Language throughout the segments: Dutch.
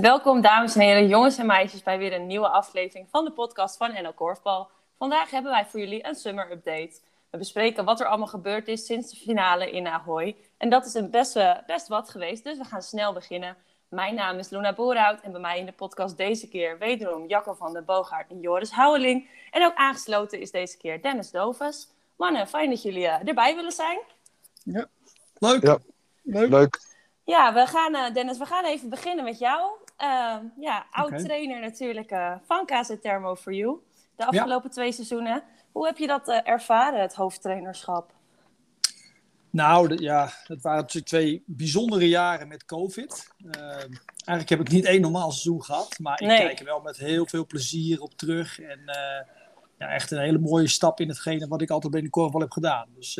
Welkom dames en heren, jongens en meisjes bij weer een nieuwe aflevering van de podcast van NL Korfbal. Vandaag hebben wij voor jullie een summer update. We bespreken wat er allemaal gebeurd is sinds de finale in Ahoy. En dat is een best, uh, best wat geweest, dus we gaan snel beginnen. Mijn naam is Luna Boerhout en bij mij in de podcast deze keer wederom Jacco van den Boogaard en Joris Houweling. En ook aangesloten is deze keer Dennis Dovers. Mannen, fijn dat jullie uh, erbij willen zijn. Ja, leuk. Ja. Leuk. leuk. Ja, we gaan, uh, Dennis, we gaan even beginnen met jou. Uh, ja, oud-trainer natuurlijk uh, van KZ Thermo for You. De afgelopen ja. twee seizoenen. Hoe heb je dat uh, ervaren, het hoofdtrainerschap? Nou, de, ja, het waren natuurlijk twee bijzondere jaren met COVID. eigenlijk heb ik niet één normaal seizoen gehad. Maar ik kijk er wel met heel veel plezier op terug. En ja, echt een hele mooie stap in hetgene wat ik altijd bij de korfbal heb gedaan. Dus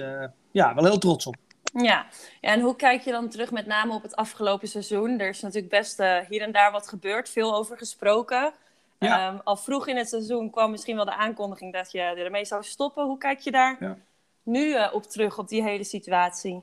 ja, wel heel trots op. Ja. en hoe kijk je dan terug met name op het afgelopen seizoen? Er is natuurlijk best uh, hier en daar wat gebeurd, veel over gesproken. Ja. Um, al vroeg in het seizoen kwam misschien wel de aankondiging dat je ermee zou stoppen. Hoe kijk je daar ja. nu uh, op terug, op die hele situatie?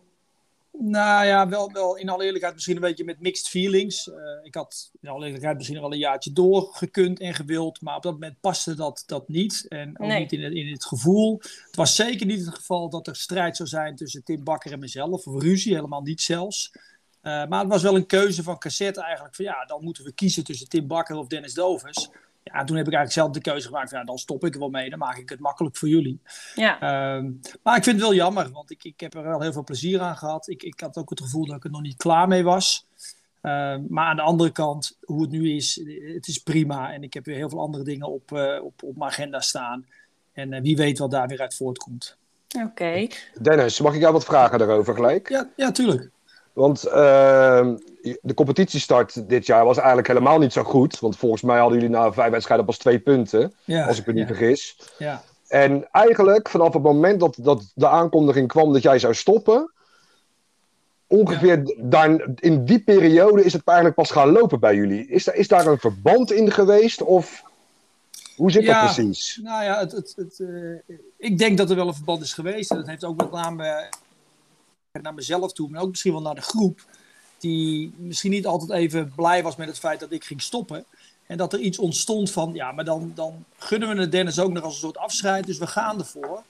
Nou ja, wel, wel in alle eerlijkheid misschien een beetje met mixed feelings. Uh, ik had in alle eerlijkheid misschien wel een jaartje doorgekund en gewild, maar op dat moment paste dat, dat niet. En ook nee. niet in het, in het gevoel. Het was zeker niet het geval dat er strijd zou zijn tussen Tim Bakker en mezelf, of ruzie, helemaal niet zelfs. Uh, maar het was wel een keuze van cassette eigenlijk, van ja, dan moeten we kiezen tussen Tim Bakker of Dennis Dovers. Ja, toen heb ik eigenlijk zelf de keuze gemaakt van ja, dan stop ik er wel mee. Dan maak ik het makkelijk voor jullie. Ja. Uh, maar ik vind het wel jammer, want ik, ik heb er wel heel veel plezier aan gehad. Ik, ik had ook het gevoel dat ik er nog niet klaar mee was. Uh, maar aan de andere kant, hoe het nu is, het is prima. En ik heb weer heel veel andere dingen op, uh, op, op mijn agenda staan. En uh, wie weet wat daar weer uit voortkomt. Oké. Okay. Dennis, mag ik jou wat vragen daarover gelijk? Ja, ja tuurlijk. Want uh, de competitiestart dit jaar was eigenlijk helemaal niet zo goed. Want volgens mij hadden jullie na vijf wedstrijden pas twee punten. Ja, als ik me niet ja. vergis. Ja. En eigenlijk vanaf het moment dat, dat de aankondiging kwam dat jij zou stoppen. Ongeveer daar, in die periode is het eigenlijk pas gaan lopen bij jullie. Is, daar, is daar een verband in geweest? Of hoe zit dat precies? Nou ja, het, het, het, uh, ik denk dat er wel een verband is geweest. En dat heeft ook met name naar mezelf toe, maar ook misschien wel naar de groep. Die misschien niet altijd even blij was met het feit dat ik ging stoppen. En dat er iets ontstond van, ja, maar dan, dan gunnen we het Dennis ook nog als een soort afscheid. Dus we gaan ervoor.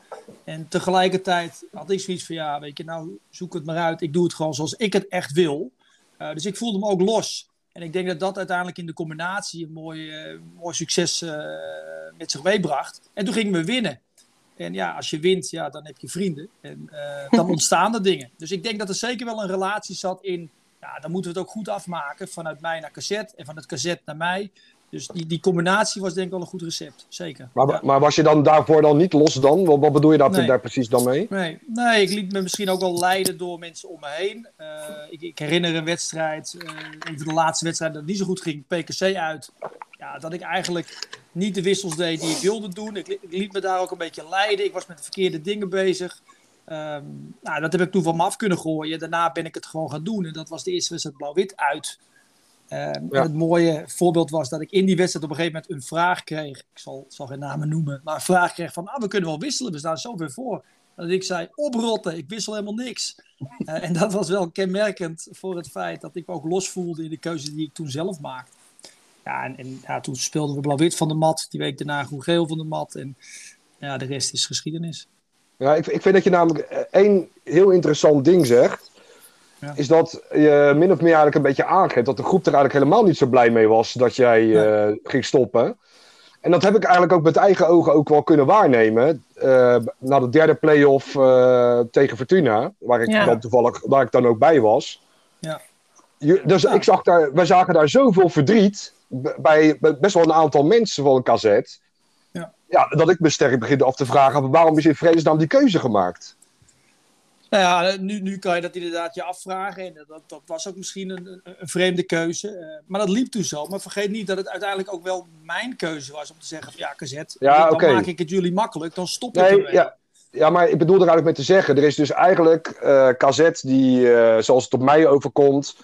En tegelijkertijd had ik zoiets van, ja, weet je, nou zoek het maar uit. Ik doe het gewoon zoals ik het echt wil. Uh, dus ik voelde me ook los. En ik denk dat dat uiteindelijk in de combinatie een mooi, uh, mooi succes uh, met zich meebracht. En toen gingen we winnen. En ja, als je wint, ja, dan heb je vrienden. En uh, dan ontstaan er dingen. Dus ik denk dat er zeker wel een relatie zat in... Ja, dan moeten we het ook goed afmaken. Vanuit mij naar cassette en van het cassette naar mij. Dus die, die combinatie was denk ik wel een goed recept. Zeker. Maar, ja. maar was je dan daarvoor dan niet los dan? Wat, wat bedoel je daar, nee. daar precies dan mee? Nee. nee, ik liet me misschien ook wel leiden door mensen om me heen. Uh, ik, ik, herinner een wedstrijd, uh, een van de laatste wedstrijden dat niet zo goed ging, PKC uit. Ja, dat ik eigenlijk niet de wissels deed die ik wilde doen. Ik, ik, liet me daar ook een beetje leiden. Ik was met de verkeerde dingen bezig. Um, nou, dat heb ik toen van me af kunnen gooien. Daarna ben ik het gewoon gaan doen. En dat was de eerste wedstrijd blauw-wit uit. Ja. Het mooie voorbeeld was dat ik in die wedstrijd op een gegeven moment een vraag kreeg. Ik zal, zal geen namen noemen. Maar een vraag kreeg van, ah, we kunnen wel wisselen. We staan zoveel voor. Dat ik zei, oprotten, ik wissel helemaal niks. uh, en dat was wel kenmerkend voor het feit dat ik me ook los voelde in de keuze die ik toen zelf maakte. Ja, en, en ja, toen speelden we blauw-wit van de mat. Die week daarna groen-geel van de mat. En ja, de rest is geschiedenis. Ja, ik, ik vind dat je namelijk één heel interessant ding zegt. Ja. Is dat je min of meer eigenlijk een beetje aangeeft dat de groep er eigenlijk helemaal niet zo blij mee was dat jij ja. uh, ging stoppen. En dat heb ik eigenlijk ook met eigen ogen ook wel kunnen waarnemen. Uh, na de derde play-off uh, tegen Fortuna, waar ik ja. dan toevallig waar ik dan ook bij was. Ja. Je, dus ik zag daar, wij zagen daar zoveel verdriet bij best wel een aantal mensen van een kazet. Ja. ja, dat ik me sterk begin af te vragen: waarom is in vredesnaam die keuze gemaakt? Nou ja, nu, nu kan je dat inderdaad je afvragen. En dat, dat was ook misschien een, een vreemde keuze. Uh, maar dat liep toen zo. Maar vergeet niet dat het uiteindelijk ook wel mijn keuze was om te zeggen: ja, Kazet, ja, dan okay. maak ik het jullie makkelijk, dan stop nee, ik ermee. Ja. Ja, maar ik bedoel er eigenlijk mee te zeggen: er is dus eigenlijk uh, Kazet die, uh, zoals het op mij overkomt,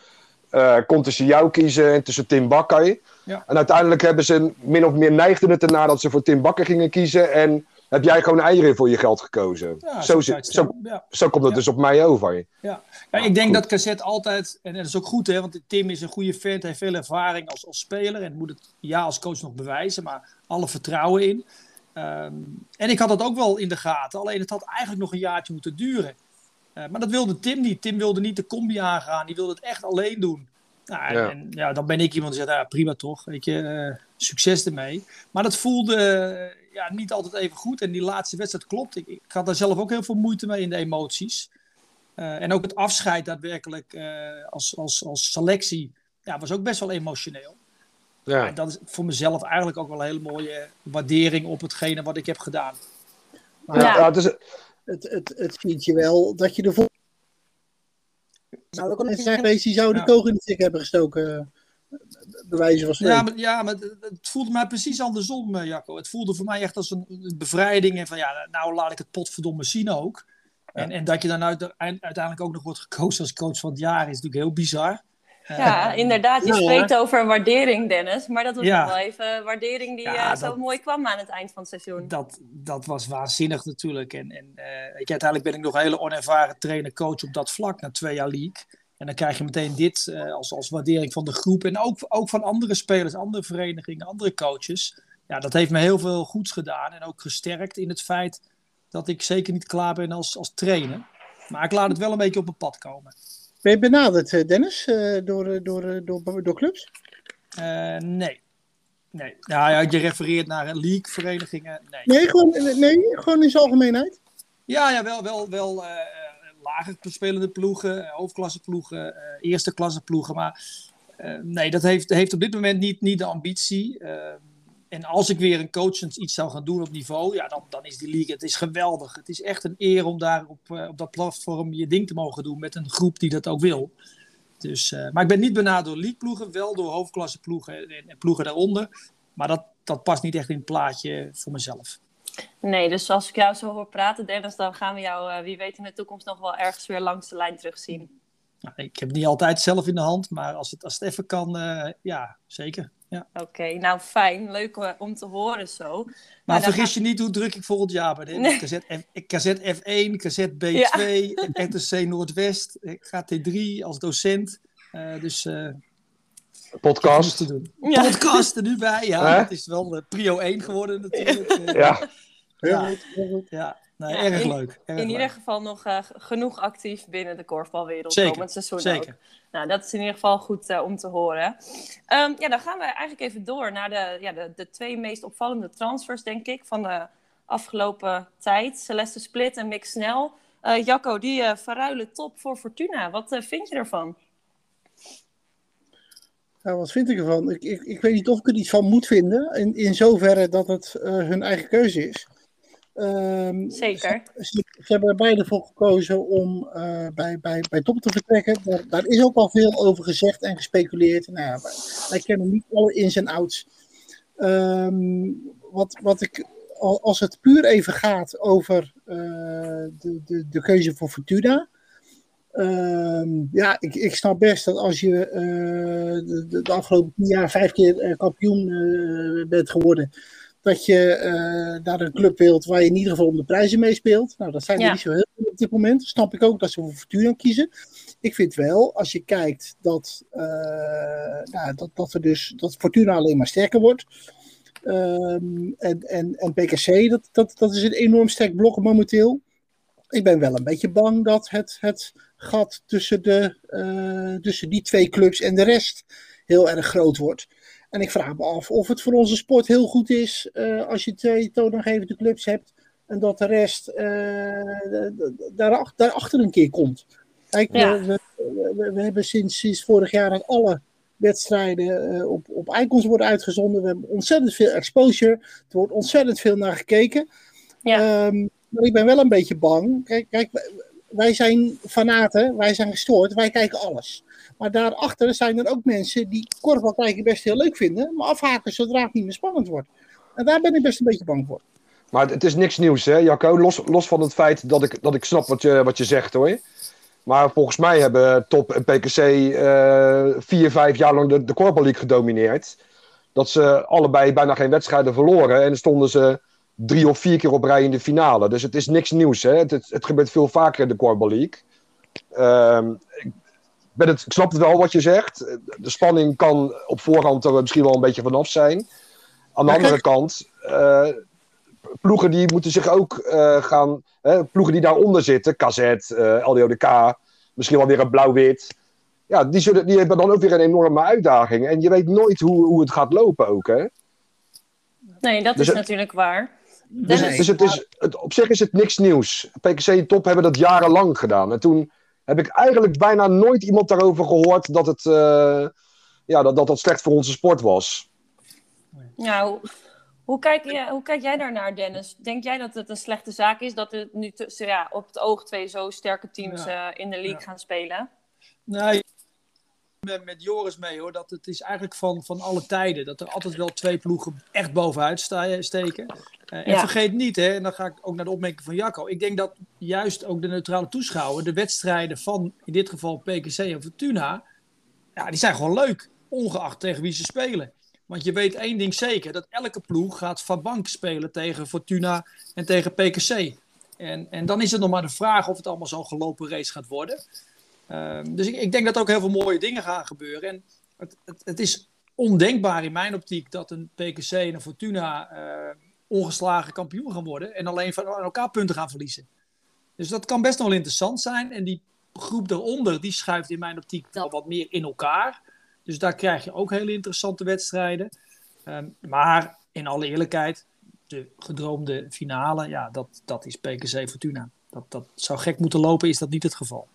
uh, kon tussen jou kiezen en tussen Tim Bakker. Ja. En uiteindelijk hebben ze min of meer neigden het ernaar dat ze voor Tim Bakker gingen kiezen. En heb jij gewoon eieren voor je geld gekozen. Ja, zo, zo, zo, ja. zo komt het Ja. dus op mij over. Ja. Ja, ik denk dat Cassette altijd, en dat is ook goed hè, want Tim is een goede vent, heeft veel ervaring als, als speler en moet het ja als coach nog bewijzen, maar alle vertrouwen in. Ehm, en ik had dat ook wel in de gaten, alleen het had eigenlijk nog een jaartje moeten duren. Eh, maar dat wilde Tim niet. Tim wilde niet de combi aangaan, die wilde het echt alleen doen. Nou, en, Ja. en ja, dan ben ik iemand die zegt, ja, prima toch, weet je, eh, succes ermee. Maar dat voelde ja, niet altijd even goed en die laatste wedstrijd klopt. Ik, ik had daar zelf ook heel veel moeite mee in de emoties. Eh, en ook het afscheid daadwerkelijk eh, als, als, als selectie ja, was ook best wel emotioneel. Ja. En dat is voor mezelf eigenlijk ook wel een hele mooie waardering op hetgene wat ik heb gedaan. Ja, Ja. ja, het is, Het, het, het ziet je wel dat je ervoor. Zou ook al eens zijn geweest die zouden Ja. de kogel in de fik hebben gestoken. Van spreken. Ja, maar, ja, maar het, voelde mij precies andersom, eh, Jacco. Het voelde voor mij echt als een, bevrijding. En van ja, nou laat ik het potverdomme zien ook. En, en dat je dan uit- uiteindelijk ook nog wordt gekozen als coach van het jaar is natuurlijk heel bizar. Eh, Ja, inderdaad. Je Ja. spreekt over waardering, Dennis. Maar dat was Ja. wel even waardering die Ja, eh, zo dat- mooi kwam aan het eind van het seizoen. Dat, dat was waanzinnig natuurlijk. En, en eh, weet je, uiteindelijk ben ik nog een hele onervaren trainer-coach op dat vlak, na twee jaar league. En dan krijg je meteen dit eh, als, als waardering van de groep. En ook, ook van andere spelers, andere verenigingen, andere coaches. Ja, dat heeft me heel veel goeds gedaan. En ook gesterkt in het feit dat ik zeker niet klaar ben als, als trainer. Maar ik laat het wel een beetje op mijn pad komen. Ben je benaderd, eh, Dennis, eh, door, door, door, door clubs? Nee. Nee. Nou ja, je refereert naar een league-verenigingen. Nee. Nee, gewoon, nee, gewoon in zijn algemeenheid. Ja, ja wel, wel, wel lager spelende ploegen, eh, hoofdklasse ploegen, eh, eerste klasse ploegen. Maar eh, nee, dat heeft, heeft op dit moment niet, niet de ambitie. Eh, en als ik weer een coachend iets zou gaan doen op niveau, ja, dan, dan is die league, het is geweldig. Het is echt een eer om daar op, op dat platform je ding te mogen doen met een groep die dat ook wil. Dus, maar ik ben niet benaderd door leagueploegen, wel door hoofdklasse ploegen en, en ploegen daaronder. Maar dat, dat past niet echt in het plaatje voor mezelf. Nee, dus als ik jou zo hoor praten, Dennis, dan gaan we jou, eh, wie weet, in de toekomst nog wel ergens weer langs de lijn terugzien. Nou, ik heb het niet altijd zelf in de hand, maar als het, als het even kan, eh, ja, zeker. Ja. Oké, nou fijn. Leuk eh, om te horen zo. Maar vergis je niet hoe druk ik volgend jaar ben. Nee. Cassette, F, cassette F1, cassette B2, RTC Noordwest, ik ga T3 als docent. Eh, dus eh podcast. te doen. Ja. Podcast er nu bij, ja. Het is wel prio 1 geworden natuurlijk. Ja, Heel Ja. goed, heel goed. ja. Nee, Ja, erg in- leuk. Erg In ieder leuk. geval nog eh, genoeg actief binnen de korfbalwereld Zeker, komend seizoen zeker. ook. Nou, dat is in ieder geval goed eh, om te horen. Ehm, ja, dan gaan we eigenlijk even door naar de, ja, de, de twee meest opvallende transfers, denk ik, van de afgelopen tijd. Celeste Split en Mick Snell. Eh, Jacco, die eh verruilen top voor Fortuna. Wat eh, vind je ervan? Nou, wat vind ik ervan? Ik, ik, ik weet niet of ik er iets van moet vinden. In, in zoverre dat het eh, hun eigen keuze is. Ehm, Zeker. Ze, ze hebben er beide voor gekozen om eh, bij, bij, bij top te vertrekken. Daar, daar is ook al veel over gezegd en gespeculeerd. Nou, ja, wij, wij kennen niet alle ins en outs. Ehm, wat, wat ik, al- als het puur even gaat over eh, de, de, de keuze voor Fortuna. Ehm, ja, ik, ik snap best dat als je eh, de, de, afgelopen tien jaar vijf keer kampioen bent geworden, dat je eh, naar een club wilt waar je in ieder geval om de prijzen meespeelt. Nou, dat zijn er niet zo heel veel op dit moment. Snap ik ook dat ze voor Fortuna kiezen. Ik vind wel, als je kijkt dat, eh, nou, dat, dat, er dus, dat Fortuna alleen maar sterker wordt. Ehm, en, en, en PKC, dat, dat, dat is een enorm sterk blok momenteel. Ik ben wel een beetje bang dat het, het gat tussen, de, eh, tussen die twee clubs en de rest heel erg groot wordt. En ik vraag me af of het voor onze sport heel goed is eh, als je twee toonaangevende clubs hebt en dat de rest eh, daarachter, daarachter een keer komt. Kijk, Ja. we, we, hebben sinds, sinds vorig jaar dat alle wedstrijden eh, op, op icons worden uitgezonden. We hebben ontzettend veel exposure. Er wordt ontzettend veel naar gekeken. Ja. Ehm, maar ik ben wel een beetje bang. Kijk, kijk wij- zijn fanaten, wij zijn gestoord, wij kijken alles. Maar daarachter zijn er ook mensen die korfbal kijken best heel leuk vinden, maar afhaken zodra het niet meer spannend wordt. En daar ben ik best een beetje bang voor. maar het is niks nieuws, hè, Jacco? Los, los van het feit dat ik, dat ik snap wat je, wat je zegt, hoor. Maar volgens mij hebben Top en PKC eh, vier, vijf jaar lang de, de gedomineerd. Dat ze allebei bijna geen wedstrijden verloren. En stonden ze drie of vier keer op rij in de finale. Dus het is niks nieuws. Hè? Het, het, gebeurt veel vaker in de Korfbal League. Ehm, ik, ben het, ik snap het wel wat je zegt. De spanning kan op voorhand er misschien wel een beetje vanaf zijn. Aan de andere kant, uh, ploegen die moeten zich ook uh, gaan... ploegen die daaronder zitten, KZ, uh, LDODK, misschien wel weer een blauw-wit ja, die, zullen, die hebben dan ook weer een enorme uitdaging. En je weet nooit hoe, hoe het gaat lopen ook, hè? Nee, dat dus is natuurlijk waar. Dus, dus het is, het, op zich is het niks nieuws. PKC en Top hebben dat jarenlang gedaan. En toen heb ik eigenlijk bijna nooit iemand daarover gehoord dat het, uh, ja, dat, dat, dat slecht voor onze sport was. Ja, hoe, kijk, je, hoe kijk jij daarnaar, Dennis? Denk jij dat het een slechte zaak is dat er nu ja, op het oog twee zo sterke teams uh, in de league gaan spelen? Nee, met, met Joris mee hoor. Dat het is eigenlijk van, van alle tijden. Dat er altijd wel twee ploegen echt bovenuit steken. Uh, en vergeet niet, hè, en dan ga ik ook naar de opmerking van Jacco. Ik denk dat juist ook de neutrale toeschouwer, de wedstrijden van in dit geval PKC en Fortuna. Ja, die zijn gewoon leuk. Ongeacht tegen wie ze spelen. Want je weet één ding zeker: dat elke ploeg gaat van bank spelen tegen Fortuna en tegen PKC. En, en dan is het nog maar de vraag of het allemaal zo'n gelopen race gaat worden. Ehm, dus ik, ik, denk dat ook heel veel mooie dingen gaan gebeuren. En het, het, het, is ondenkbaar in mijn optiek dat een PKC en een Fortuna uh, ongeslagen kampioen gaan worden. En alleen van elkaar punten gaan verliezen. Dus dat kan best nog wel interessant zijn. En die groep daaronder, die schuift in mijn optiek wel wat meer in elkaar. Dus daar krijg je ook hele interessante wedstrijden. Ehm, maar in alle eerlijkheid, de gedroomde finale, ja, dat, dat is PKC Fortuna. Dat, dat zou gek moeten lopen, is dat niet het geval.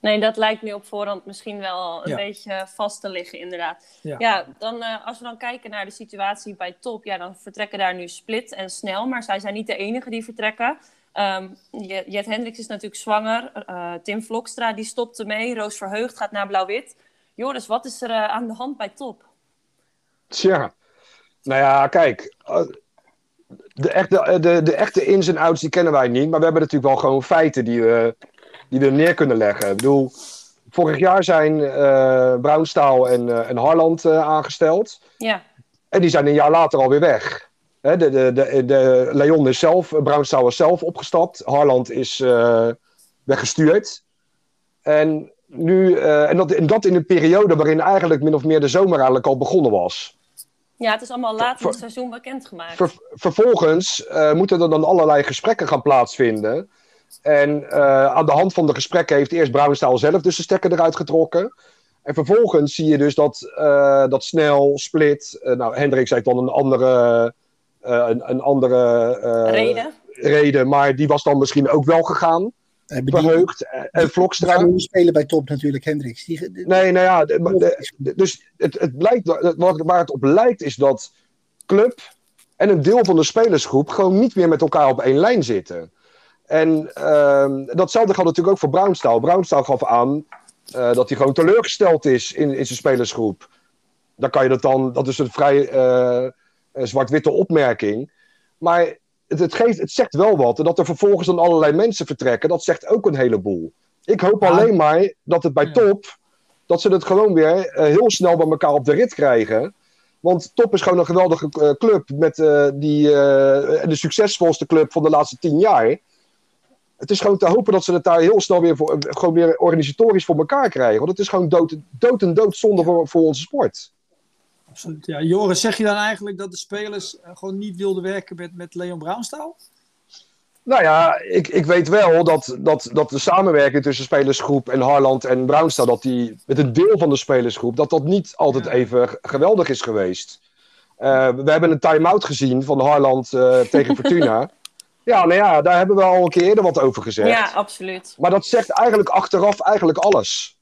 Nee, dat lijkt nu op voorhand misschien wel een beetje vast te liggen, inderdaad. Ja, dan, uh, als we dan kijken naar de situatie bij top, ja, dan vertrekken daar nu Split en Snel, maar zij zijn niet de enige die vertrekken. Um, Jet Hendricks is natuurlijk zwanger, uh, Tim Vlokstra die stopt ermee, Roos Verheugd gaat naar Blauw-Wit. Joris, wat is er uh, aan de hand bij top? Tja, nou ja, kijk, de echte, de, de echte ins en outs die kennen wij niet, maar we hebben natuurlijk wel gewoon feiten die we die we neer kunnen leggen. Ik bedoel, vorig jaar zijn uh, Brownstaal en, uh, en Harland uh, aangesteld. Ja. En die zijn een jaar later alweer weg. Hè, de, de, de, de Leon is zelf, Brownstaal is zelf opgestapt. Harland is weggestuurd. En, nu, en, dat, en dat in een periode waarin eigenlijk min of meer de zomer eigenlijk al begonnen was. Ja, het is allemaal laat in het seizoen bekendgemaakt. Ver, vervolgens moeten er dan allerlei gesprekken gaan plaatsvinden. En uh, aan de hand van de gesprekken heeft eerst Brouwenstaal zelf dus de stekker eruit getrokken. En vervolgens zie je dus dat, uh, dat Snel, Split, uh, nou Hendricks heeft dan een andere, een, een, andere reden. reden, maar die was dan misschien ook wel gegaan. Verheugd. En Vlokstra. Die spelen bij top natuurlijk, Hendricks. Die, nee, nou ja, de, de, dus het, het blijkt, waar het op lijkt is dat club en een deel van de spelersgroep gewoon niet meer met elkaar op één lijn zitten. En uh, datzelfde geldt natuurlijk ook voor Brownstaal. Brownstaal gaf aan uh, dat hij gewoon teleurgesteld is in, in zijn spelersgroep. Dan kan je dat dan, dat is een vrij uh, zwart-witte opmerking. Maar het, het, geeft, het zegt wel wat. En dat er vervolgens dan allerlei mensen vertrekken, dat zegt ook een heleboel. Ik hoop alleen maar dat het bij top, dat ze het gewoon weer heel snel bij elkaar op de rit krijgen. Want Top is gewoon een geweldige club. Met, die, de succesvolste club van de laatste tien jaar het is gewoon te hopen dat ze het daar heel snel weer, voor, eh, gewoon weer organisatorisch voor elkaar krijgen. Want het is gewoon dood, dood en dood zonde voor, voor onze sport. Absoluut, ja. Joris, zeg je dan eigenlijk dat de spelers eh, gewoon niet wilden werken met, met Leon Braunstaal? Nou ja, ik, ik weet wel dat, dat, dat de samenwerking tussen spelersgroep en Harland en Braunstaal, dat die met een deel van de spelersgroep, dat dat niet altijd even geweldig is geweest. Uh, we hebben een time-out gezien van Harland uh, tegen Fortuna. Ja, nou ja, daar hebben we al een keer eerder wat over gezegd. Ja, absoluut. Maar dat zegt eigenlijk achteraf eigenlijk alles.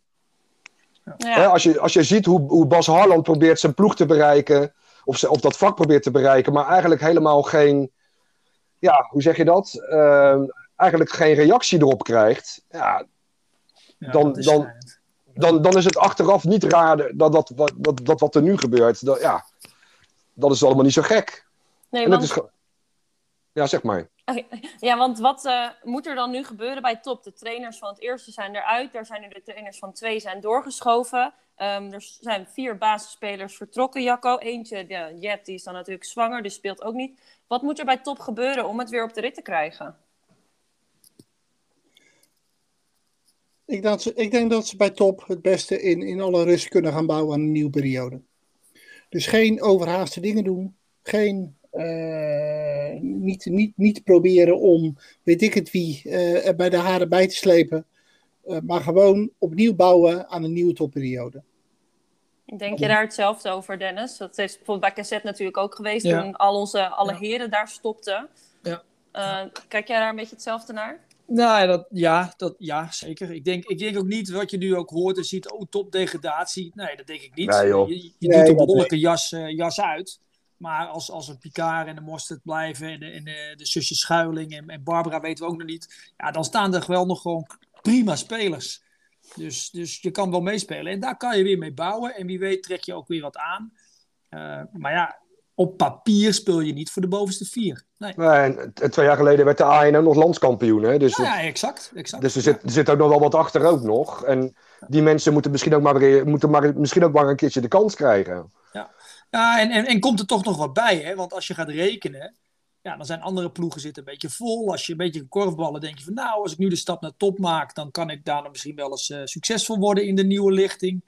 Ja. als, je, als je ziet hoe, hoe Bas Harland probeert zijn ploeg te bereiken, of, ze, of dat vak probeert te bereiken, maar eigenlijk helemaal geen, ja, hoe zeg je dat? Uh, eigenlijk geen reactie erop krijgt, ja, dan, dan, dan, dan is het achteraf niet raar dat, dat, dat, dat, dat wat er nu gebeurt, dat, ja, dat is allemaal niet zo gek. Nee, want... is, ja, zeg maar. Ja, want wat uh, moet er dan nu gebeuren bij top? De trainers van het eerste zijn eruit. Daar zijn nu de trainers van twee zijn doorgeschoven. Um, er zijn vier basisspelers vertrokken, Jacco. Eentje, de Jet, die is dan natuurlijk zwanger, dus speelt ook niet. Wat moet er bij top gebeuren om het weer op de rit te krijgen? Ik, denk dat ze, ik denk dat ze bij top het beste in, in alle rust kunnen gaan bouwen aan een nieuwe periode. Dus geen overhaaste dingen doen. Geen, uh, niet, niet, niet proberen om, weet ik het wie, uh, er bij de haren bij te slepen. Uh, maar gewoon opnieuw bouwen aan een nieuwe topperiode. Denk je daar hetzelfde over, Dennis? Dat is bijvoorbeeld bij KZ natuurlijk ook geweest ja. toen al onze alle ja. heren daar stopten. Ja. kijk jij daar een beetje hetzelfde naar? Nou, dat, ja, dat, ja, zeker. Ik denk, ik denk ook niet wat je nu ook hoort en ziet, oh, top degradatie. Nee, dat denk ik niet. Nee, je je nee, doet een behoorlijke jas, uh, jas uit. Maar als, als een Picard en de Mostert blijven en de, en de, de zusje Schuiling en, en Barbara weten we ook nog niet. Ja, dan staan er wel nog gewoon prima spelers. Dus, dus je kan wel meespelen. En daar kan je weer mee bouwen. En wie weet trek je ook weer wat aan. Uh, maar ja, op papier speel je niet voor de bovenste vier. Nee. nee en twee jaar geleden werd de ANO nog landskampioen. Hè? Dus ja, ja, exact, exact. Dus er zit, er zit ook nog wel wat achter ook nog. En die mensen moeten misschien ook maar, moeten maar, misschien ook maar een keertje de kans krijgen. Ja, ja en, en, en komt er toch nog wat bij. Hè? Want als je gaat rekenen, ja, dan zijn andere ploegen zitten een beetje vol. Als je een beetje korfballen, denk je van nou, als ik nu de stap naar top maak, dan kan ik daar misschien wel eens uh, succesvol worden in de nieuwe lichting.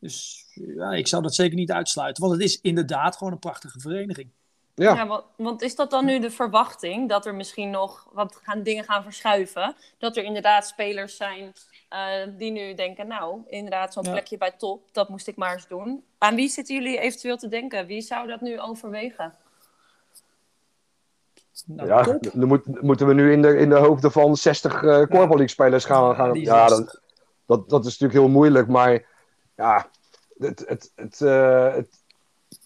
Dus ja, ik zou dat zeker niet uitsluiten, want het is inderdaad gewoon een prachtige vereniging. Ja, ja want, want, is dat dan nu de verwachting dat er misschien nog wat gaan, dingen gaan verschuiven? Dat er inderdaad spelers zijn uh, die nu denken, nou, inderdaad, zo'n ja. plekje bij top, dat moest ik maar eens doen. Aan wie zitten jullie eventueel te denken? Wie zou dat nu overwegen? Nou, ja, top. dan moet, moeten we nu in de, in de hoofde van 60 uh, Corval spelers gaan. gaan ja, dat, dat, dat is natuurlijk heel moeilijk, maar ja, het, het, het, uh, het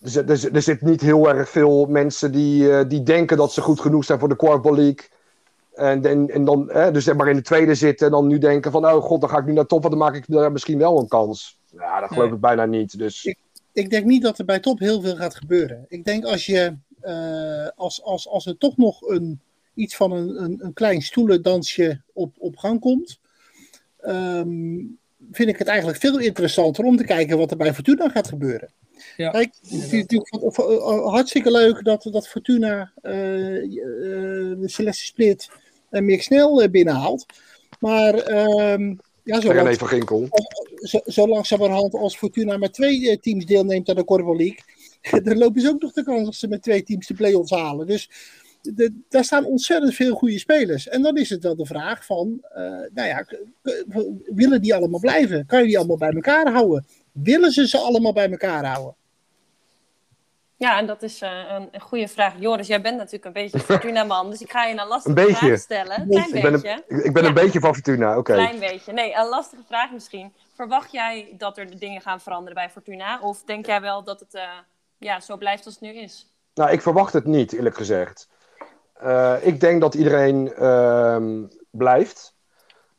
er, er, er, zit niet heel erg veel mensen die, uh, die denken dat ze goed genoeg zijn voor de Corval League. En, en, en dan, eh, dus maar in de tweede zitten en dan nu denken van, oh god, dan ga ik nu naar top, want dan maak ik daar misschien wel een kans. Ja, dat geloof nee. ik bijna niet. Dus. Ik, ik denk niet dat er bij top heel veel gaat gebeuren. Ik denk als je uh, als, als, als er toch nog een, iets van een, een, een klein stoelendansje op, op gang komt, um, vind ik het eigenlijk veel interessanter om te kijken wat er bij Fortuna gaat gebeuren. Ja, Kijk, het is natuurlijk hartstikke leuk dat, dat Fortuna uh, uh, de Celeste Split en Mick Snel binnenhaalt. Maar um, ja, zo, lang, even Ginkel. Zo, zo langzamerhand als Fortuna met twee teams deelneemt aan de Corvo League, dan lopen ze ook nog de kans dat ze met twee teams de play-offs halen. Dus de, daar staan ontzettend veel goede spelers. En dan is het wel de vraag van, uh, nou ja, willen die allemaal blijven? Kan je die allemaal bij elkaar houden? Willen ze ze allemaal bij elkaar houden? Ja, en dat is uh, een, een, goede vraag. Joris, jij bent natuurlijk een beetje Fortuna-man, dus ik ga je een lastige een vraag stellen. Een klein ik beetje. Ben een, ik ben ja. een beetje van Fortuna, oké. Een klein beetje. Nee, een lastige vraag misschien. Verwacht jij dat er de dingen gaan veranderen bij Fortuna? Of denk jij wel dat het uh, ja, zo blijft als het nu is? Nou, ik verwacht het niet, eerlijk gezegd. Uh, ik denk dat iedereen uh, blijft.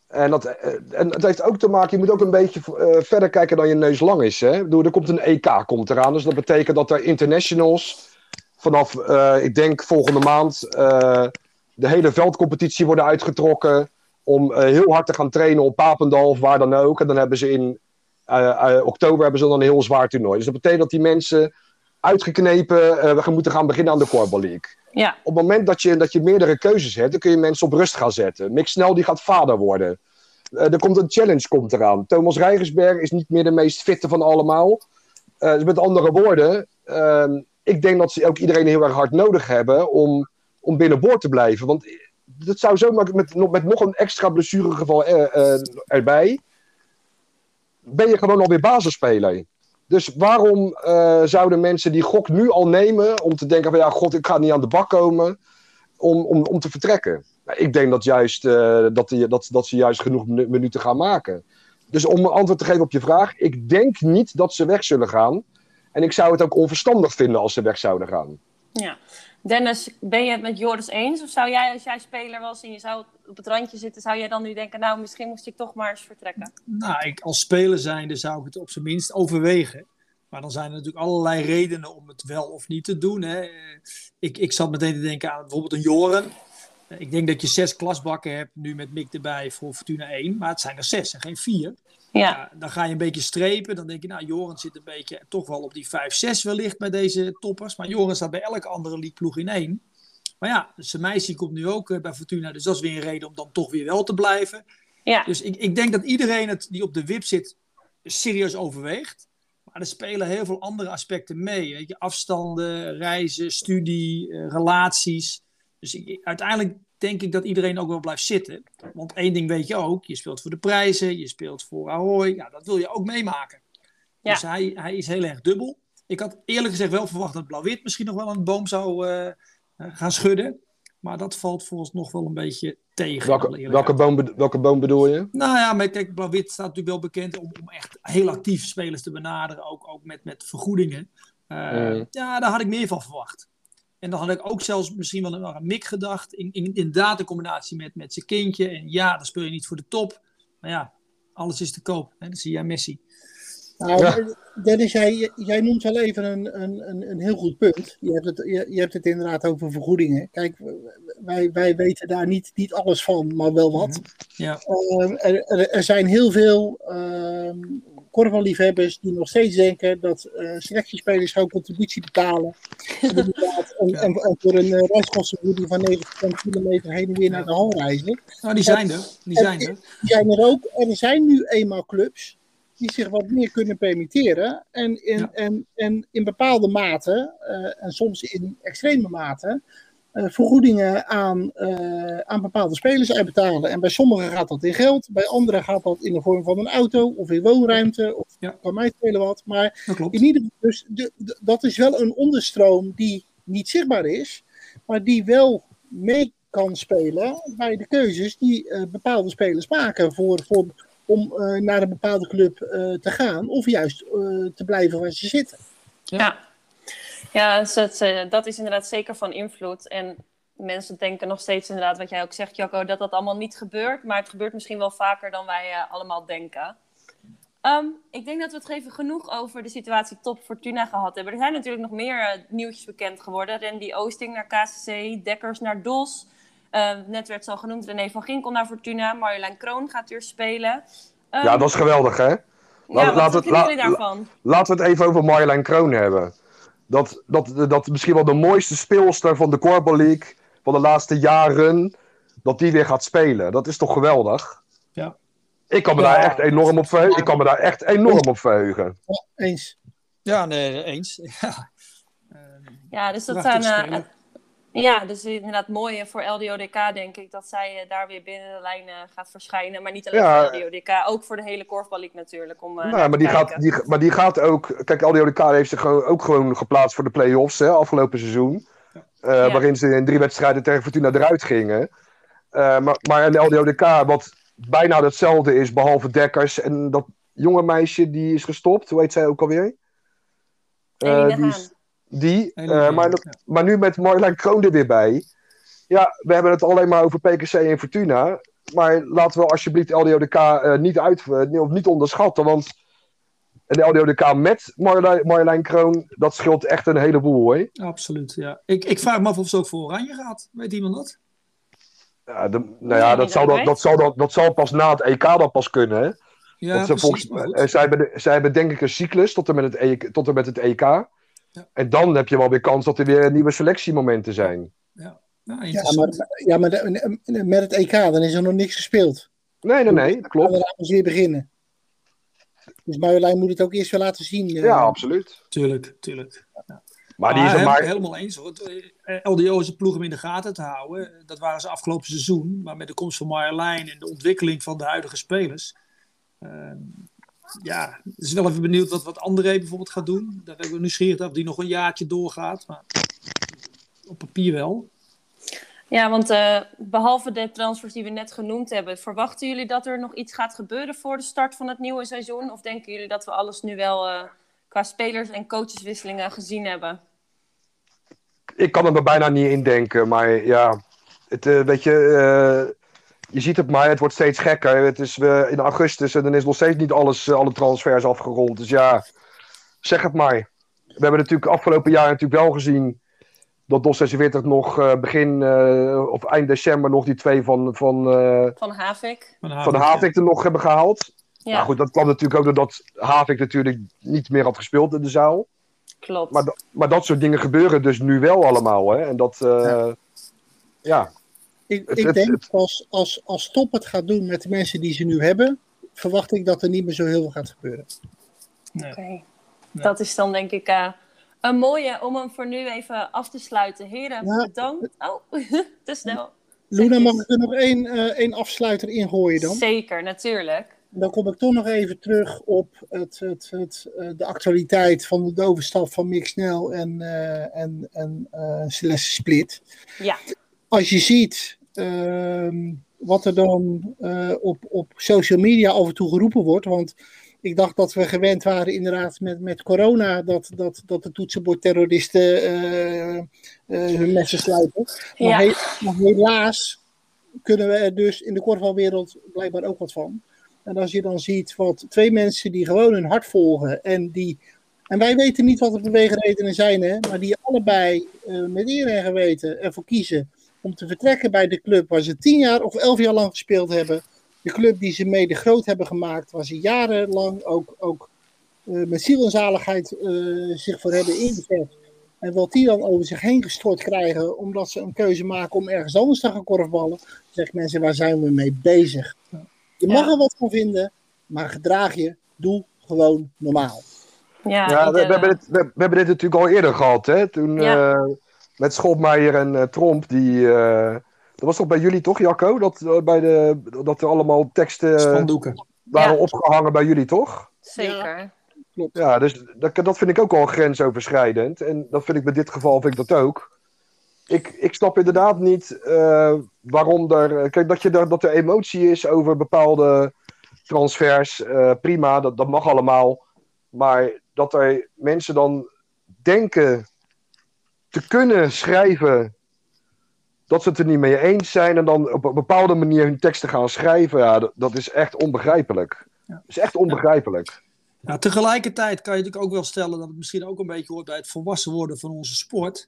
En dat, en dat heeft ook te maken, je moet ook een beetje uh, verder kijken dan je neus lang is. Hè? Bedoel, er komt een EK komt eraan, dus dat betekent dat er internationals vanaf, uh, ik denk volgende maand, de hele veldcompetitie worden uitgetrokken om heel hard te gaan trainen op Papendal of waar dan ook. En dan hebben ze in oktober hebben ze dan een heel zwaar toernooi. Dus dat betekent dat die mensen uitgeknepen we moeten gaan beginnen aan de Korfbal League. Ja. Op het moment dat je, dat je meerdere keuzes hebt, dan kun je mensen op rust gaan zetten. Mick Snel die gaat vader worden. Uh, er komt een challenge komt eraan. Thomas Rijgersberg is niet meer de meest fitte van allemaal. Uh, dus met andere woorden, uh, ik denk dat ze ook iedereen heel erg hard nodig hebben om, om binnenboord te blijven. Want dat zou zomaar met, met nog een extra blessuregeval er, uh, erbij. Ben je gewoon alweer basisspeler. Dus waarom uh, zouden mensen die gok nu al nemen om te denken van ja, god, ik ga niet aan de bak komen om, om, om te vertrekken? Nou, ik denk dat, juist, uh, dat, die, dat, dat ze juist genoeg minuten gaan maken. Dus om een antwoord te geven op je vraag, ik denk niet dat ze weg zullen gaan. En ik zou het ook onverstandig vinden als ze weg zouden gaan. Ja. Dennis, ben je het met Joris eens? Of zou jij, als jij speler was en je zou op het randje zitten, zou jij dan nu denken, nou, misschien moest ik toch maar eens vertrekken? Nou, ik, als speler zijnde zou ik het op zijn minst overwegen. Maar dan zijn er natuurlijk allerlei redenen om het wel of niet te doen. Hè. Ik, ik zat meteen te denken aan bijvoorbeeld een Joren. Ik denk dat je zes klasbakken hebt, nu met Mick erbij voor Fortuna 1. Maar het zijn er zes en geen vier. Ja. dan ga je een beetje strepen. Dan denk je, nou, Joren zit een beetje toch wel op die 5-6 wellicht bij deze toppers. Maar Joren staat bij elke andere leagueploeg in één. Maar ja, Semaisi komt nu ook bij Fortuna. Dus dat is weer een reden om dan toch weer wel te blijven. Ja. Dus ik, ik denk dat iedereen het, die op de wip zit serieus overweegt. Maar er spelen heel veel andere aspecten mee. Weet je? Afstanden, reizen, studie, relaties. Dus ik, uiteindelijk denk ik dat iedereen ook wel blijft zitten. Want één ding weet je ook, je speelt voor de prijzen, je speelt voor Ahoy. Ja, dat wil je ook meemaken. Ja. Dus hij, hij is heel erg dubbel. Ik had eerlijk gezegd wel verwacht dat Blauw-Wit misschien nog wel een boom zou uh, gaan schudden. Maar dat valt volgens nog wel een beetje tegen. Welke, welke, boom, welke boom bedoel je? Nou ja, met, kijk, Blauw-Wit staat natuurlijk wel bekend om, om, echt heel actief spelers te benaderen. Ook, ook met, met vergoedingen. Uh, mm. Ja, daar had ik meer van verwacht. En dan had ik ook zelfs misschien wel een, een mik gedacht. In, in, inderdaad, in combinatie met, met zijn kindje. En ja, dan speel je niet voor de top. Maar ja, alles is te koop. Hè? Dan zie jij Messi. Nou, ja. Dennis, jij, jij noemt wel even een, een, een heel goed punt. Je hebt, het, je, je hebt het inderdaad over vergoedingen. Kijk, wij, wij weten daar niet, niet alles van, maar wel wat. Mhm. Ja. Uh, er, er, zijn heel veel uh, korfballiefhebbers die nog steeds denken dat uh, selectiespelers gewoon contributie betalen. en, en, en, en, voor een uh, reiskostenvergoeding van 90 kilometer heen en weer naar de hal reizen. Nou, die zijn er. Die zijn er. Die zijn er ook. En er zijn nu eenmaal clubs die zich wat meer kunnen permitteren. En in, en, en in bepaalde mate, uh, en soms in extreme mate, vergoedingen aan, uh, aan bepaalde spelers uitbetalen. En bij sommigen gaat dat in geld, bij anderen gaat dat in de vorm van een auto of in woonruimte. Of ja. kan mij spelen wat. Maar in ieder geval, dus de, de, dat is wel een onderstroom die niet zichtbaar is, maar die wel mee kan spelen bij de keuzes die bepaalde spelers maken voor, voor om uh, naar een bepaalde club uh, te gaan of juist uh, te blijven waar ze zitten. Ja, ja dus het, dat is inderdaad zeker van invloed. En mensen denken nog steeds inderdaad, wat jij ook zegt, Jacco, dat dat allemaal niet gebeurt. Maar het gebeurt misschien wel vaker dan wij allemaal denken. Um, ik denk dat we het even genoeg over de situatie Top Fortuna gehad hebben. Er zijn natuurlijk nog meer nieuwtjes bekend geworden. Randy Oosting naar KCC, Dekkers naar DOS. Uh, net werd zo genoemd, René van Ginkel naar Fortuna. Marjolein Kroon gaat weer spelen. Um, ja, dat is geweldig, hè? Laat, ja, wat vinden jullie daarvan? laten we het even over Marjolein Kroon hebben. Dat, dat, dat misschien wel de mooiste speelster van de Corpo League van de laatste jaren, dat die weer gaat spelen. Dat is toch geweldig? Ja. Ik kan me ja, daar echt enorm op verheugen. Ik kan me daar echt enorm op verheugen. Ja, eens. Ja, nee, eens. Ja, ja dus dat zijn... Uh, ja, dus inderdaad mooi voor LDODK denk ik dat zij uh, daar weer binnen de lijnen gaat verschijnen. Maar niet alleen ja, voor LDODK, ook voor de hele korfballiek natuurlijk. Om, uh, nou, maar, die gaat, die, maar die gaat ook... Kijk, LDODK heeft zich ook gewoon geplaatst voor de play-offs hè, afgelopen seizoen. Uh, ja. Waarin ze in drie wedstrijden tegen Fortuna eruit gingen. maar, maar in de LDODK, wat bijna hetzelfde is, behalve Dekkers en dat jonge meisje die is gestopt. Hoe heet zij ook alweer? die is, die, uh, maar, maar nu met Marjolein Kroon er weer bij. Ja, we hebben het alleen maar over PKC en Fortuna. Maar laten we alsjeblieft LDODK uh, niet, uit, uh, of niet onderschatten. Want de LDODK met Marjolein, Marjolein Kroon, dat scheelt echt een heleboel hoor. Absoluut, ja. Ik, ik vraag me af of ze ook voor Oranje gaat. Weet iemand dat? Ja, de, nou ja, dat zal, dat, dat, zal, dat, dat zal pas na het EK dat pas kunnen. Hè? Ja, precies, volgens, zij, hebben, zij hebben denk ik een cyclus tot en met het, e, tot en met het EK. Ja. En dan heb je wel weer kans dat er weer nieuwe selectiemomenten zijn. Ja, ja, ja maar, ja, maar de, met het EK dan is er nog niks gespeeld. Nee, nee, nee, dat klopt. Dan we weer beginnen. Dus Marjolein moet het ook eerst wel laten zien. Ja, uh, absoluut. Tuurlijk, tuurlijk. Ja. Maar die is er maar... Helemaal eens hoor. LDO is een ploeg om in de gaten te houden. Dat waren ze afgelopen seizoen. Maar met de komst van Marjolein en de ontwikkeling van de huidige spelers... Uh, ja, is wel even benieuwd wat, wat André bijvoorbeeld gaat doen. Daar ben ik nieuwsgierig of die nog een jaartje doorgaat. Maar op papier wel. Ja, want uh, behalve de transfers die we net genoemd hebben, verwachten jullie dat er nog iets gaat gebeuren voor de start van het nieuwe seizoen? Of denken jullie dat we alles nu wel uh, qua spelers en coacheswisselingen gezien hebben? Ik kan er bijna niet in denken, maar ja, het, uh, weet je, je ziet het maar, het wordt steeds gekker. Het is uh, in augustus en dan is nog steeds niet alles, uh, alle transfers afgerond. Dus ja, zeg het maar. We hebben natuurlijk afgelopen jaar natuurlijk wel gezien dat DOS 46 nog uh, begin of eind december nog die twee van... Van, van Havik. Van Havik, van Havik er nog hebben gehaald. Ja. Nou goed, dat kwam natuurlijk ook doordat Havik natuurlijk niet meer had gespeeld in de zaal. Klopt. Maar, maar dat soort dingen gebeuren dus nu wel allemaal. Hè? En dat... Ja ja. Ik, ik denk als, als, als Top het gaat doen met de mensen die ze nu hebben, verwacht ik dat er niet meer zo heel veel gaat gebeuren. Nee. Oké, dat is dan denk ik uh, een mooie om hem voor nu even af te sluiten. Heren, bedankt. Oh, te snel. Luna, mag ik er nog één, uh, één afsluiter ingooien dan? Zeker, natuurlijk. Dan kom ik toch nog even terug op het, het, het, uh, de actualiteit van de dovenstap van Mick Snel en, en, en Celeste Split. Ja. Als je ziet wat er dan op, op social media af en toe geroepen wordt, want ik dacht dat we gewend waren inderdaad met, met corona dat, dat, dat de toetsenbordterroristen uh, uh, hun messen sluiten. Maar, maar, helaas kunnen we er dus in de korfbalwereld blijkbaar ook wat van. En als je dan ziet wat twee mensen die gewoon hun hart volgen en die. En wij weten niet wat de beweegredenen zijn, hè, maar die allebei uh, met eer en geweten ervoor kiezen om te vertrekken bij de club waar ze tien jaar of elf jaar lang gespeeld hebben de club die ze mede groot hebben gemaakt, waar ze jarenlang ook, ook uh, met ziel en zaligheid uh, zich voor hebben ingezet. En wat die dan over zich heen gestort krijgen, omdat ze een keuze maken om ergens anders te gaan korfballen, zeg mensen, waar zijn we mee bezig? Je mag er wat van vinden, maar gedraag je, doe gewoon normaal. Ja, ja we, we, hebben dit, we, we, hebben dit natuurlijk al eerder gehad, hè? Toen ja. uh, met Schotmeijer en Tromp, die dat was toch bij jullie toch, Jacco? Dat, uh, bij de, dat er allemaal teksten Spandoeken. waren ja. opgehangen bij jullie, toch? Zeker. Klopt. Ja, dus dat, dat vind ik ook al grensoverschrijdend. En dat vind ik bij dit geval vind ik dat ook. Ik, ik snap inderdaad niet uh, waarom er. Kijk, dat, je er, dat er emotie is over bepaalde transfers, uh, prima, dat, dat mag allemaal. Maar dat er mensen dan denken te kunnen schrijven dat ze het er niet mee eens zijn en dan op een bepaalde manier hun teksten gaan schrijven, ja, dat, dat is echt onbegrijpelijk. Ja. Dat is echt onbegrijpelijk. Ja, tegelijkertijd kan je natuurlijk ook wel stellen dat het misschien ook een beetje hoort bij het volwassen worden van onze sport.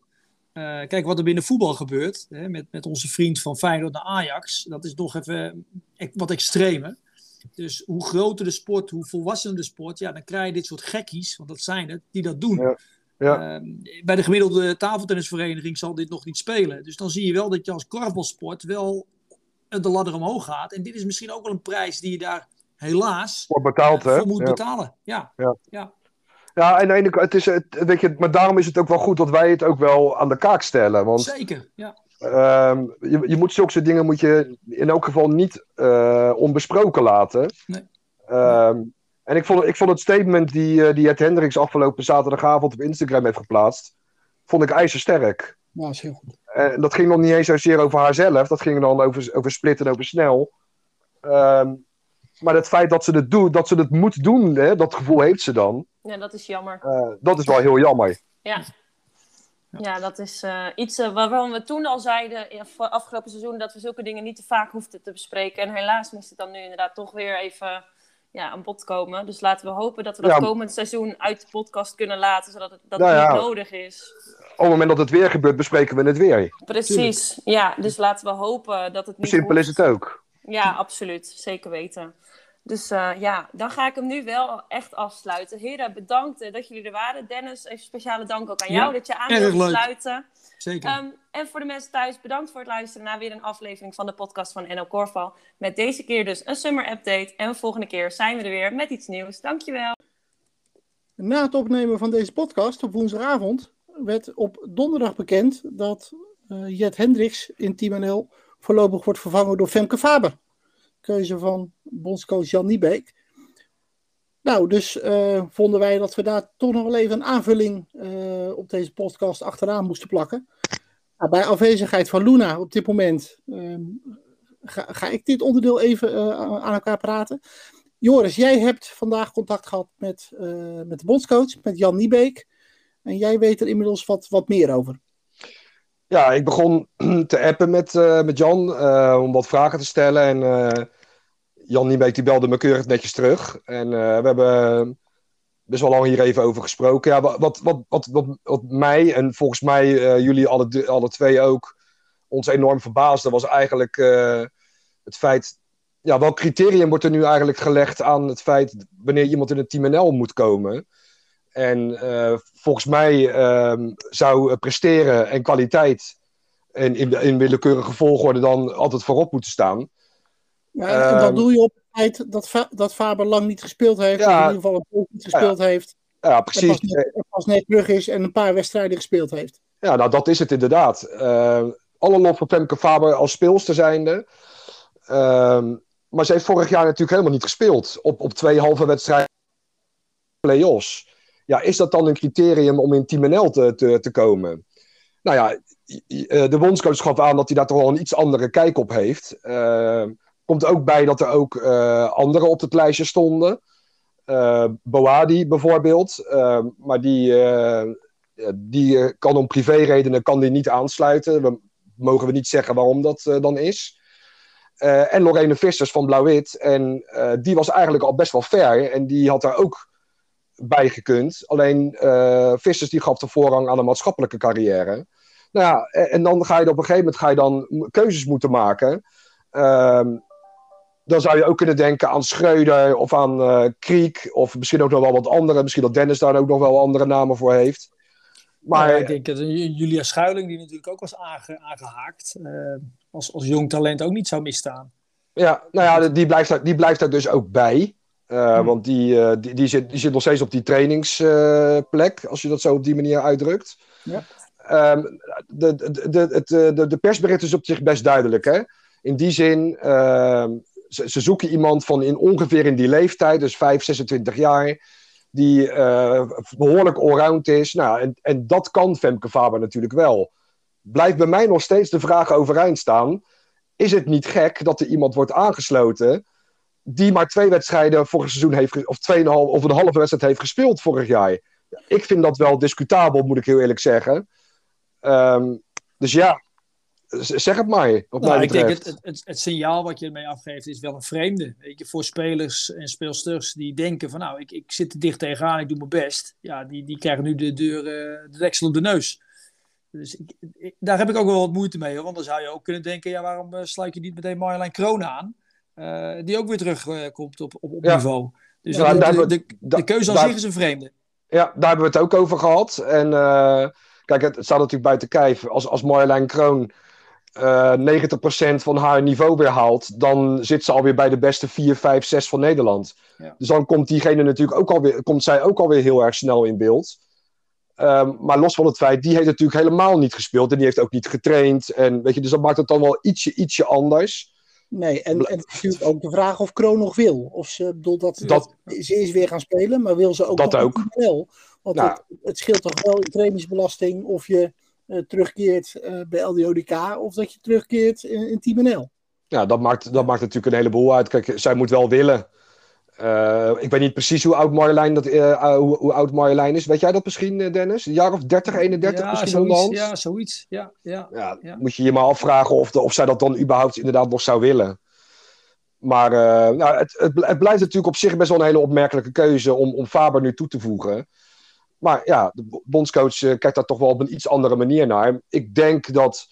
Uh, kijk, wat er binnen voetbal gebeurt, hè, met, met onze vriend van Feyenoord naar Ajax, dat is nog even wat extremer. Dus hoe groter de sport, hoe volwassener de sport, ja, dan krijg je dit soort gekkies, want dat zijn het, die dat doen. Ja. Ja. Uh, bij de gemiddelde tafeltennisvereniging zal dit nog niet spelen. Dus dan zie je wel dat je als korfbalsport wel de ladder omhoog gaat. En dit is misschien ook wel een prijs die je daar helaas voor, betaald, uh, voor moet betalen. Ja. Ja. ja. Ja, en ene, het is, het, weet je, maar daarom is het ook wel goed dat wij het ook wel aan de kaak stellen. Want, Zeker, ja. Uh, je, je moet zulke dingen moet je in elk geval niet uh, onbesproken laten. Nee. Ehm, en ik vond, ik vond het statement die, uh, die Ed Hendricks afgelopen zaterdagavond op Instagram heeft geplaatst, vond ik ijzersterk. Ja, is heel goed. En dat ging nog niet eens zozeer over haarzelf, dat ging dan over, over split en over snel. Um, maar het feit dat ze het doet, dat ze het moet doen, hè, dat gevoel heeft ze dan. Ja, dat is jammer. Uh, dat is wel heel jammer. Ja. Ja, dat is uh, iets uh, waarom we toen al zeiden, afgelopen seizoen, dat we zulke dingen niet te vaak hoefden te bespreken. En helaas moest het dan nu inderdaad toch weer even ja, aan bod komen. Dus laten we hopen dat we dat ja. komend seizoen uit de podcast kunnen laten, zodat het, dat nou, niet ja. nodig is. Op het moment dat het weer gebeurt, bespreken we het weer. Precies, Tuurlijk. ja. Dus laten we hopen dat het niet Simpel is het ook. Ja, absoluut. Zeker weten. Dus uh, ja, dan ga ik hem nu wel echt afsluiten. Heren, bedankt dat jullie er waren. Dennis, even speciale dank ook aan jou ja, dat je aan wilde sluiten. Zeker. Um, en voor de mensen thuis, bedankt voor het luisteren naar weer een aflevering van de podcast van NL Korfbal. Met deze keer dus een summer update. En de volgende keer zijn we er weer met iets nieuws. Dankjewel. Na het opnemen van deze podcast op woensdagavond werd op donderdag bekend dat uh, Jet Hendricks in Team NL voorlopig wordt vervangen door Femke Faber. Keuze van bondscoach Jan Niebeek. Nou, dus uh, vonden wij dat we daar toch nog wel even een aanvulling uh, op deze podcast achteraan moesten plakken. Nou, bij afwezigheid van Luna op dit moment uh, ga, ga, ik dit onderdeel even uh, aan elkaar praten. Joris, jij hebt vandaag contact gehad met, met de bondscoach, met Jan Niebeek. En jij weet er inmiddels wat, wat meer over. Ja, ik begon te appen met, met Jan om wat vragen te stellen. En Jan Niebeek die belde me keurig netjes terug. En uh, we hebben best wel lang hier even over gesproken. Ja, wat, wat, wat, wat, wat mij en volgens mij uh, jullie alle, alle twee ook ons enorm verbaasde, was eigenlijk het feit. Ja, welk criterium wordt er nu eigenlijk gelegd aan het feit wanneer iemand in het Team NL moet komen? En volgens mij zou presteren en kwaliteit En in, in willekeurige volgorde dan altijd voorop moeten staan. Ja, en dat Ehm, doe je op het feit dat, dat Faber lang niet gespeeld heeft. Ja. Of in ieder geval een niet gespeeld heeft. Ja, precies. pas, net, pas net terug is en een paar wedstrijden gespeeld heeft. Ja, nou dat is het inderdaad. Eh, alle lof voor Femke Faber als speelster zijnde. Ehm, maar ze heeft vorig jaar natuurlijk helemaal niet gespeeld. Op, op twee halve wedstrijden play-offs. Ja, is dat dan een criterium om in Team NL te, te, te komen? Nou ja, eh, de bondscoach gaf aan dat hij daar toch wel een iets andere kijk op heeft. Eh, komt ook bij dat er ook eh, anderen op het lijstje stonden. Eh Boadi bijvoorbeeld. Eh, maar die, die kan om privéredenen kan die niet aansluiten. We mogen we niet zeggen waarom dat dan is. En Lorene Vissers van Blauw-Wit. En die was eigenlijk al best wel ver. En die had daar ook bij gekund. Alleen eh, Vissers die gaf de voorrang aan een maatschappelijke carrière. Nou ja, en, dan ga je op een gegeven moment ga je dan keuzes moeten maken. Ehm, dan zou je ook kunnen denken aan Schreuder of aan eh Kriek. Of misschien ook nog wel wat andere. Misschien dat Dennis daar ook nog wel andere namen voor heeft. Maar ik denk dat Julia Schuiling, die natuurlijk ook was aange, aangehaakt, eh, als, als jong talent ook niet zou misstaan. Ja, nou ja, die blijft daar, die blijft daar dus ook bij. Eh, Hmm. Want die, eh, die, die, zit, die zit nog steeds op die trainingsplek, als je dat zo op die manier uitdrukt. Ja. Ehm, de, de, de, eh, de, de persbericht is op zich best duidelijk. Hè? In die zin, ehm, ze, ze zoeken iemand van in ongeveer in die leeftijd, dus 5, 26 jaar, die eh, behoorlijk allround is. Nou, en, en dat kan Femke Faber natuurlijk wel. Blijft bij mij nog steeds de vraag overeind staan is het niet gek dat er iemand wordt aangesloten die maar twee wedstrijden vorig seizoen heeft, of tweeënhalf, of een halve wedstrijd heeft gespeeld vorig jaar? Ik vind dat wel discutabel, moet ik heel eerlijk zeggen. Ehm, dus ja, zeg het maar, wat Nou, ik denk het, het, het, het signaal wat je ermee afgeeft is wel een vreemde. Weet je, voor spelers en speelsters die denken van nou, ik, ik zit er dicht tegenaan, ik doe mijn best. Ja, die, die krijgen nu de deur, eh, de deksel op de neus. Dus ik, ik- daar heb ik ook wel wat moeite mee. Hoor. Want dan zou je ook kunnen denken, ja, waarom eh, sluit je niet meteen Marjolein Kroon aan? Eh, die ook weer terugkomt komt op, op, op Ja. niveau. Dus Ja, de, de, de, keuze aan daar- zich is een vreemde. Ja, daar hebben we het ook over gehad. En kijk, het, het staat natuurlijk buiten kijf. Als, als Marjolein Kroon eh 90% van haar niveau weer haalt, dan zit ze alweer bij de beste 4, 5, 6 van Nederland. Ja. Dus dan komt diegene natuurlijk ook alweer, komt zij ook alweer heel erg snel in beeld. Ehm, maar los van het feit, die heeft natuurlijk helemaal niet gespeeld en die heeft ook niet getraind. En weet je, dus dat maakt het dan wel ietsje, ietsje anders. Nee, en, en het is natuurlijk ook de vraag of Kroon nog wil. Of ze, bedoel, dat, Dat- ze is weer gaan spelen, maar wil ze ook Dat nog ook. wel? Want Nou. het, het scheelt toch wel in trainingsbelasting of je eh, terugkeert eh, bij LDODK of dat je terugkeert in, in Team NL. Ja, dat maakt, dat maakt natuurlijk een heleboel uit. Kijk, zij moet wel willen. Eh, ik weet niet precies hoe oud Marjolein, dat, eh, hoe, hoe oud Marjolein is. Weet jij dat misschien, eh, Dennis? Een jaar of 30, 31 ja, misschien zoiets, onderhand? ja, zoiets. Ja, ja. Ja, Ja. moet je je maar afvragen of, de, of zij dat dan überhaupt inderdaad nog zou willen. Maar eh, nou, het, het, het blijft natuurlijk op zich best wel een hele opmerkelijke keuze om, om Faber nu toe te voegen. Maar ja, de bo- bondscoach eh, kijkt daar toch wel op een iets andere manier naar. Ik denk dat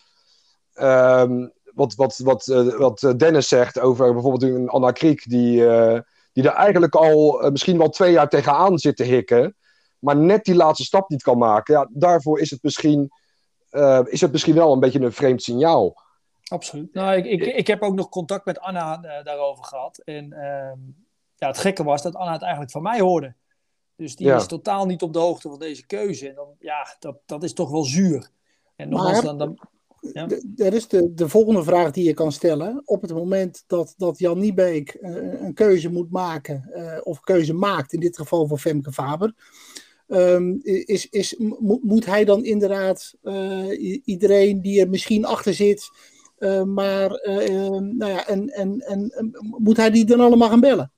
ehm, wat, wat, wat, eh, wat eh, Dennis zegt over bijvoorbeeld een Anna Kriek, die, die er eigenlijk al misschien wel twee jaar tegenaan zit te hikken, maar net die laatste stap niet kan maken. Ja, daarvoor is het misschien is het misschien wel een beetje een vreemd signaal. Absoluut. Nou, ik, ik, ik heb ook nog contact met Anna daarover gehad. En ehm, ja, het gekke was dat Anna het eigenlijk van mij hoorde. Dus die Ja. is totaal niet op de hoogte van deze keuze. En dan, ja, dat, dat is toch wel zuur. En nogmaals, Maar- dan, dan, Ja. Dat is de, de volgende vraag die je kan stellen. Op het moment dat, dat Jan Niebeek eh, een keuze moet maken, eh, of keuze maakt, in dit geval voor Femke Faber, ehm, is, is, mo- moet hij dan inderdaad eh, iedereen die er misschien achter zit, maar eh, eh, nou ja, en, en, en moet hij die dan allemaal gaan bellen?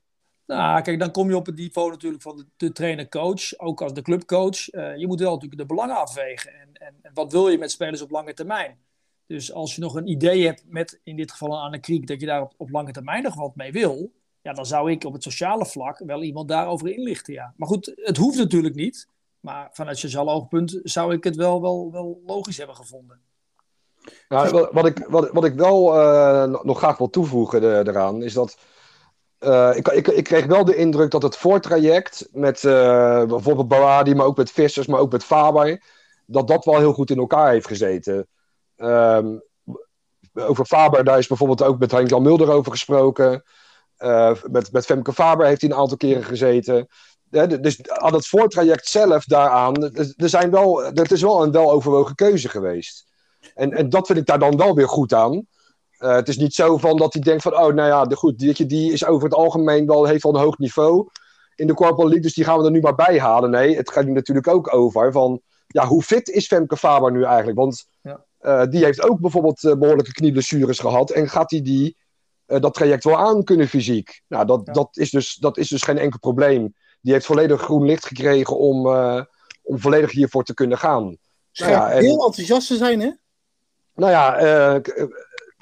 Nou, kijk, dan kom je op het niveau natuurlijk van de, de trainer-coach, ook als de clubcoach. Eh, je moet wel natuurlijk de belangen afwegen. En, en, wat wil je met spelers op lange termijn? Dus als je nog een idee hebt met, in dit geval een Anne Kriek, dat je daar op, op lange termijn nog wat mee wil, ja, dan zou ik op het sociale vlak wel iemand daarover inlichten, ja. Maar goed, het hoeft natuurlijk niet. Maar vanuit sociaal oogpunt zou ik het wel, wel, wel logisch hebben gevonden. Nou, wat, ik, wat, wat ik wel eh, nog- graag wil toevoegen de- eraan, is dat. Eh, ik, ik, ik kreeg wel de indruk dat het voortraject met eh, bijvoorbeeld Bawadi, maar ook met Vissers, maar ook met Faber, dat dat wel heel goed in elkaar heeft gezeten. Ehm, over Faber, daar is bijvoorbeeld ook met Henk-Jan Mulder over gesproken. Uh, met, met Femke Faber heeft hij een aantal keren gezeten. dus aan het voortraject zelf daaraan, er, zijn wel, het is wel een weloverwogen keuze geweest. En, en dat vind ik daar dan wel weer goed aan. Uh, het is niet zo van dat hij denkt van, oh, nou ja, de, goed, die, die is over het algemeen wel, heeft wel een hoog niveau in de Corporal League, dus die gaan we er nu maar bij halen. Nee, het gaat nu natuurlijk ook over van, ja, hoe fit is Femke Faber nu eigenlijk? Want ja. uh, die heeft ook bijvoorbeeld uh, behoorlijke knieblessures gehad en gaat hij die, die dat traject wel aan kunnen fysiek? Nou, dat, ja. dat, is dus, dat is dus geen enkel probleem. Die heeft volledig groen licht gekregen om, om volledig hiervoor te kunnen gaan. Schijnt nou ja, en... heel enthousiast te zijn, hè? Nou ja,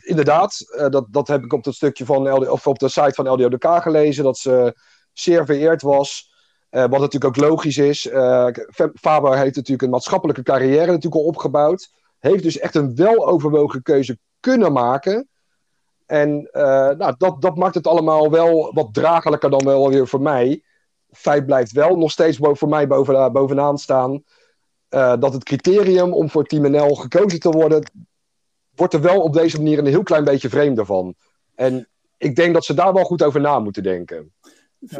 inderdaad, uh, dat, dat heb ik op dat stukje van LD, of op de site van LDODK gelezen, dat ze zeer vereerd was. Uh, wat natuurlijk ook logisch is. Uh, Faber heeft natuurlijk een maatschappelijke carrière natuurlijk al opgebouwd. Heeft dus echt een weloverwogen keuze kunnen maken. En nou, dat, dat maakt het allemaal wel wat dragelijker dan wel weer voor mij. Feit blijft wel nog steeds voor mij boven, bovenaan staan. dat het criterium om voor Team NL gekozen te worden, wordt er wel op deze manier een heel klein beetje vreemd van. En ik denk dat ze daar wel goed over na moeten denken.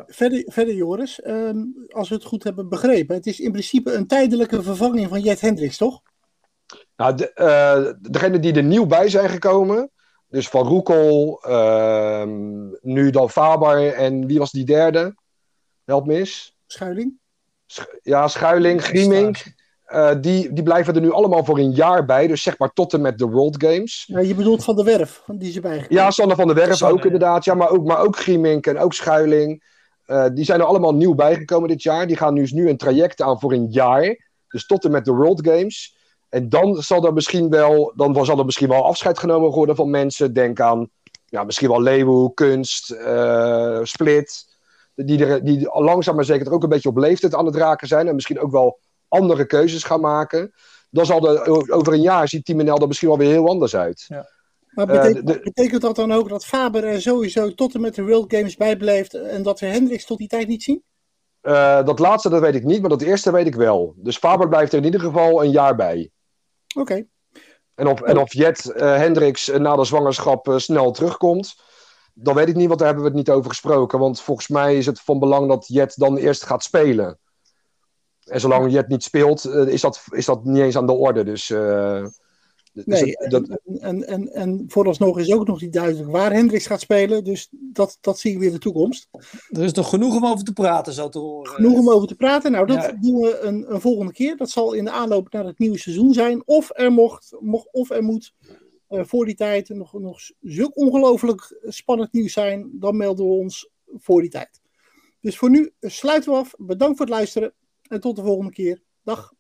Verder, verder Joris, ehm, als we het goed hebben begrepen, het is in principe een tijdelijke vervanging van Jet Hendricks, toch? Nou, de, uh, degene die er nieuw bij zijn gekomen, dus Van Roekel, ehm, nu dan Faber en wie was die derde? Help mis. Schuiling? ja, Schuiling, Grieming. Uh, die, die blijven er nu allemaal voor een jaar bij. Dus zeg maar tot en met de World Games. Ja, je bedoelt Van der Werf, die ze bij. Ja, Sander van der Werf ook inderdaad. Ja, maar ook, maar ook Griemink en ook Schuiling. Uh, die zijn er allemaal nieuw bijgekomen dit jaar. Die gaan dus nu een traject aan voor een jaar. Dus tot en met de World Games. En dan zal er misschien wel, dan zal er misschien wel afscheid genomen worden van mensen. Denk aan ja, misschien wel Leeuwen, Kunst, uh, Split. Die, er, die langzaam maar zeker er ook een beetje op leeftijd aan het raken zijn. En misschien ook wel andere keuzes gaan maken. Dan zal er over een jaar ziet Team NL er misschien wel weer heel anders uit. Ja. Maar betekent, uh, betekent, dat dan ook dat Faber er sowieso tot en met de World Games bijblijft en dat we Hendricks tot die tijd niet zien? Uh, dat laatste dat weet ik niet, maar dat eerste weet ik wel. Dus Faber blijft er in ieder geval een jaar bij. Oké. Okay. En of, en of Jet uh, Hendricks na de zwangerschap snel terugkomt, dan weet ik niet, want daar hebben we het niet over gesproken. Want volgens mij is het van belang dat Jet dan eerst gaat spelen. En zolang je het niet speelt, uh, is, dat, is dat niet eens aan de orde. Dus, uh, nee, dus dat... en, en, en vooralsnog is ook nog niet duidelijk waar Hendricks gaat spelen. Dus dat, dat zie ik weer in de toekomst. Er is nog genoeg om over te praten, zo te horen. Genoeg om over te praten. Nou, dat ja. doen we een, een, volgende keer. Dat zal in de aanloop naar het nieuwe seizoen zijn. Of er, mocht, mocht, of er moet uh, voor die tijd nog, nog zulk ongelooflijk spannend nieuws zijn. Dan melden we ons voor die tijd. Dus voor nu sluiten we af. Bedankt voor het luisteren. En tot de volgende keer. Dag.